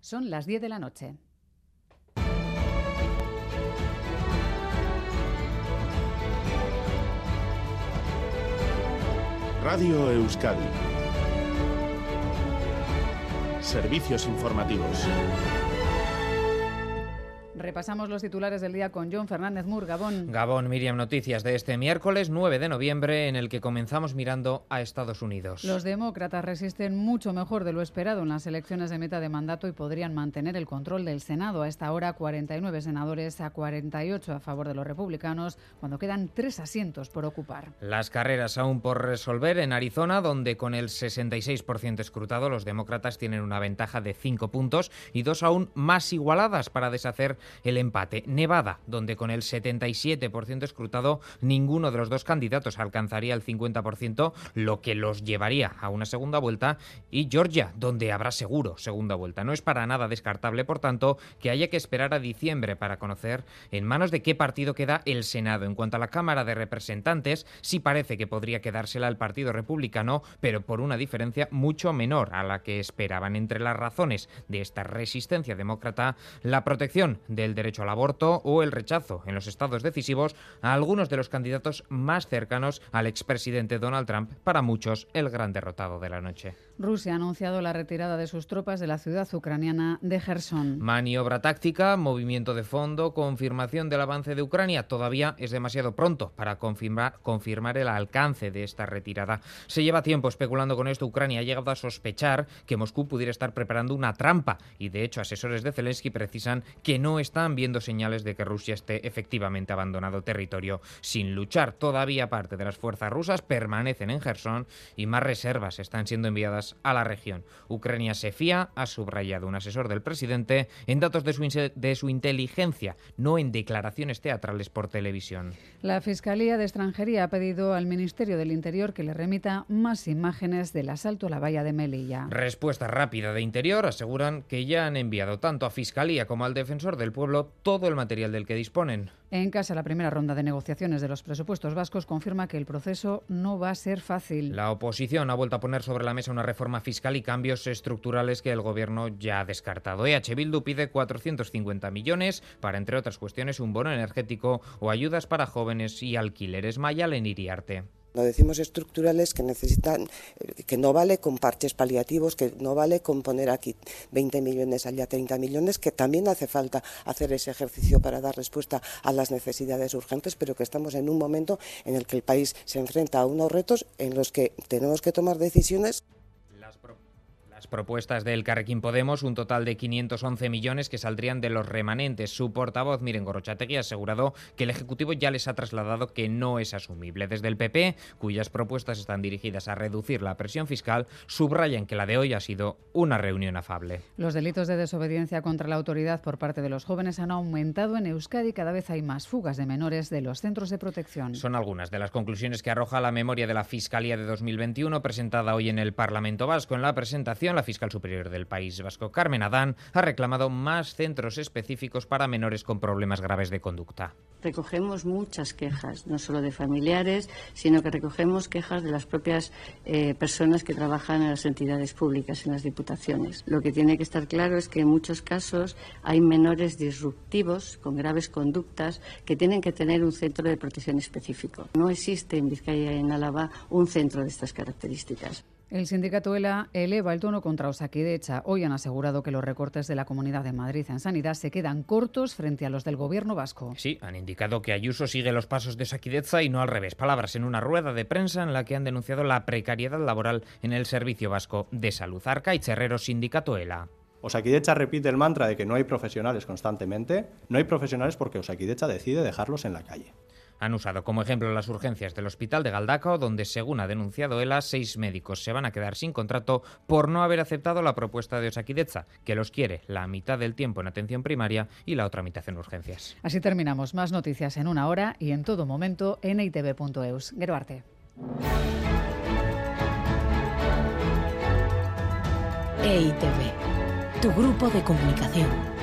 Son las 10 de la noche. Radio Euskadi. Servicios informativos. Repasamos los titulares del día con John Fernández Mur, Gabón. Gabón, Miriam, noticias de este miércoles 9 de noviembre en el que comenzamos mirando a Estados Unidos. Los demócratas resisten mucho mejor de lo esperado en las elecciones de meta de mandato y podrían mantener el control del Senado. A esta hora, 49 senadores a 48 a favor de los republicanos, cuando quedan tres asientos por ocupar. Las carreras aún por resolver en Arizona, donde con el 66% escrutado los demócratas tienen una ventaja de 5 puntos y dos aún más igualadas para deshacer el empate. Nevada, donde con el 77% escrutado ninguno de los dos candidatos alcanzaría el 50%, lo que los llevaría a una segunda vuelta. Y Georgia, donde habrá seguro segunda vuelta. No es para nada descartable, por tanto, que haya que esperar a diciembre para conocer en manos de qué partido queda el Senado. En cuanto a la Cámara de Representantes, sí parece que podría quedársela al Partido Republicano, pero por una diferencia mucho menor a la que esperaban. Entre las razones de esta resistencia demócrata, la protección de del derecho al aborto o el rechazo en los estados decisivos a algunos de los candidatos más cercanos al expresidente Donald Trump, para muchos el gran derrotado de la noche. Rusia ha anunciado la retirada de sus tropas de la ciudad ucraniana de Gerson. Maniobra táctica, movimiento de fondo, confirmación del avance de Ucrania. Todavía es demasiado pronto para confirmar, confirmar el alcance de esta retirada. Se lleva tiempo especulando con esto. Ucrania ha llegado a sospechar que Moscú pudiera estar preparando una trampa y de hecho asesores de Zelensky precisan que no están viendo señales de que Rusia esté efectivamente abandonado territorio sin luchar. Todavía parte de las fuerzas rusas permanecen en Gerson y más reservas están siendo enviadas a la región. Ucrania se fía, ha subrayado un asesor del presidente, en datos de su, de su inteligencia, no en declaraciones teatrales por televisión. La Fiscalía de Extranjería ha pedido al Ministerio del Interior que le remita más imágenes del asalto a la valla de Melilla. Respuesta rápida de Interior aseguran que ya han enviado tanto a Fiscalía como al Defensor del Pueblo todo el material del que disponen. En casa, la primera ronda de negociaciones de los presupuestos vascos confirma que el proceso no va a ser fácil. La oposición ha vuelto a poner sobre la mesa una reforma fiscal y cambios estructurales que el gobierno ya ha descartado. EH Bildu pide 450 millones para, entre otras cuestiones, un bono energético o ayudas para jóvenes y alquileres. Mayalen Iriarte. Lo decimos estructurales que necesitan, eh, que no vale con parches paliativos, que no vale con poner aquí 20 millones, allá 30 millones, que también hace falta hacer ese ejercicio para dar respuesta a las necesidades urgentes, pero que estamos en un momento en el que el país se enfrenta a unos retos en los que tenemos que tomar decisiones propuestas del Carrequín Podemos, un total de 511 millones que saldrían de los remanentes. Su portavoz, Miren Gorochategui, ha asegurado que el Ejecutivo ya les ha trasladado que no es asumible. Desde el PP, cuyas propuestas están dirigidas a reducir la presión fiscal, subrayan que la de hoy ha sido una reunión afable. Los delitos de desobediencia contra la autoridad por parte de los jóvenes han aumentado en Euskadi. Cada vez hay más fugas de menores de los centros de protección. Son algunas de las conclusiones que arroja la memoria de la Fiscalía de 2021 presentada hoy en el Parlamento Vasco. En la presentación, la fiscal superior del País Vasco, Carmen Adán, ha reclamado más centros específicos para menores con problemas graves de conducta. Recogemos muchas quejas, no solo de familiares, sino que recogemos quejas de las propias eh, personas que trabajan en las entidades públicas, en las diputaciones. Lo que tiene que estar claro es que en muchos casos hay menores disruptivos con graves conductas que tienen que tener un centro de protección específico. No existe en Vizcaya y en Álava un centro de estas características. El sindicato ELA eleva el tono contra Osakidecha. Hoy han asegurado que los recortes de la Comunidad de Madrid en sanidad se quedan cortos frente a los del gobierno vasco. Sí, han indicado que Ayuso sigue los pasos de Osakidecha y no al revés. Palabras en una rueda de prensa en la que han denunciado la precariedad laboral en el Servicio Vasco de Salud. Arca y Cherrero, sindicato ELA. Osakidecha repite el mantra de que no hay profesionales constantemente. No hay profesionales porque Osakidecha decide dejarlos en la calle. Han usado como ejemplo las urgencias del hospital de Galdacao, donde, según ha denunciado ELA, seis médicos se van a quedar sin contrato por no haber aceptado la propuesta de Osakidecha, que los quiere la mitad del tiempo en atención primaria y la otra mitad en urgencias. Así terminamos. Más noticias en una hora y en todo momento en itv.eus. Geruarte. EITV, tu grupo de comunicación.